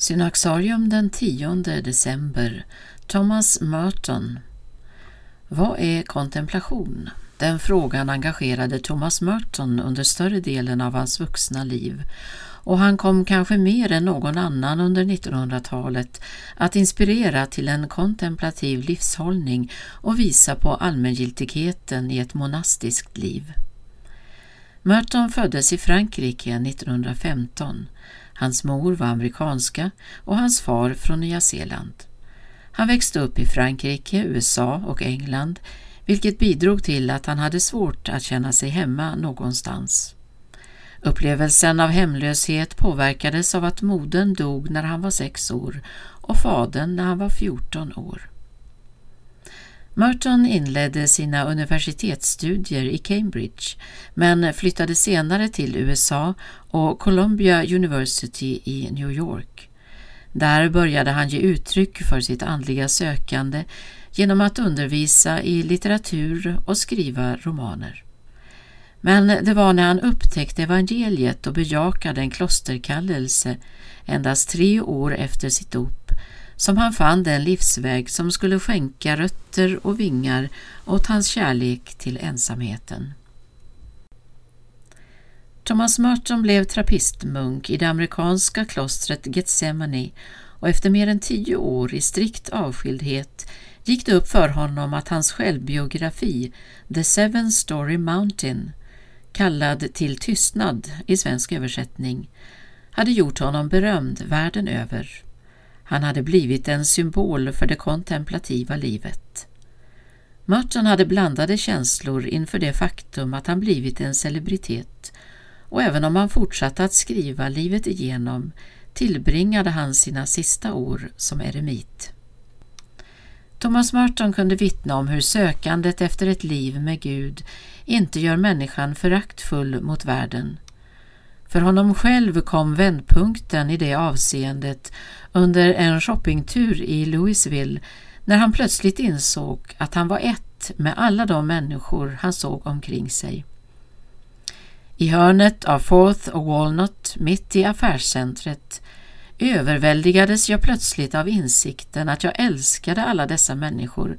Synaxarium den 10 december Thomas Merton Vad är kontemplation? Den frågan engagerade Thomas Merton under större delen av hans vuxna liv och han kom kanske mer än någon annan under 1900-talet att inspirera till en kontemplativ livshållning och visa på allmängiltigheten i ett monastiskt liv. Merton föddes i Frankrike 1915. Hans mor var amerikanska och hans far från Nya Zeeland. Han växte upp i Frankrike, USA och England vilket bidrog till att han hade svårt att känna sig hemma någonstans. Upplevelsen av hemlöshet påverkades av att modern dog när han var sex år och fadern när han var 14 år. Merton inledde sina universitetsstudier i Cambridge men flyttade senare till USA och Columbia University i New York. Där började han ge uttryck för sitt andliga sökande genom att undervisa i litteratur och skriva romaner. Men det var när han upptäckte evangeliet och bejakade en klosterkallelse endast tre år efter sitt dop som han fann den livsväg som skulle skänka rötter och vingar åt hans kärlek till ensamheten. Thomas Merton blev trappistmunk i det amerikanska klostret Getsemane och efter mer än tio år i strikt avskildhet gick det upp för honom att hans självbiografi The Seven Story Mountain, kallad Till tystnad i svensk översättning, hade gjort honom berömd världen över. Han hade blivit en symbol för det kontemplativa livet. Merton hade blandade känslor inför det faktum att han blivit en celebritet och även om han fortsatte att skriva livet igenom tillbringade han sina sista år som eremit. Thomas Merton kunde vittna om hur sökandet efter ett liv med Gud inte gör människan föraktfull mot världen. För honom själv kom vändpunkten i det avseendet under en shoppingtur i Louisville när han plötsligt insåg att han var ett med alla de människor han såg omkring sig. I hörnet av Fourth och Walnut, mitt i affärscentret, överväldigades jag plötsligt av insikten att jag älskade alla dessa människor,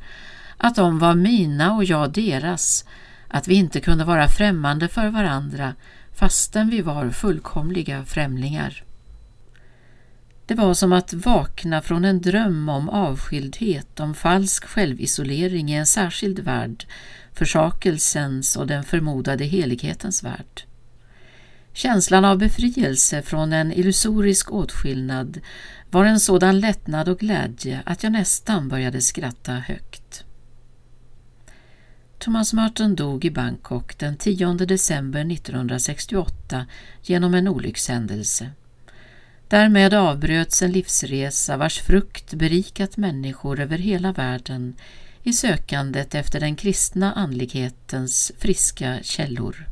att de var mina och jag deras, att vi inte kunde vara främmande för varandra fastän vi var fullkomliga främlingar. Det var som att vakna från en dröm om avskildhet, om falsk självisolering i en särskild värld, försakelsens och den förmodade helighetens värld. Känslan av befrielse från en illusorisk åtskillnad var en sådan lättnad och glädje att jag nästan började skratta högt. Thomas Merton dog i Bangkok den 10 december 1968 genom en olyckshändelse. Därmed avbröts en livsresa vars frukt berikat människor över hela världen i sökandet efter den kristna andlighetens friska källor.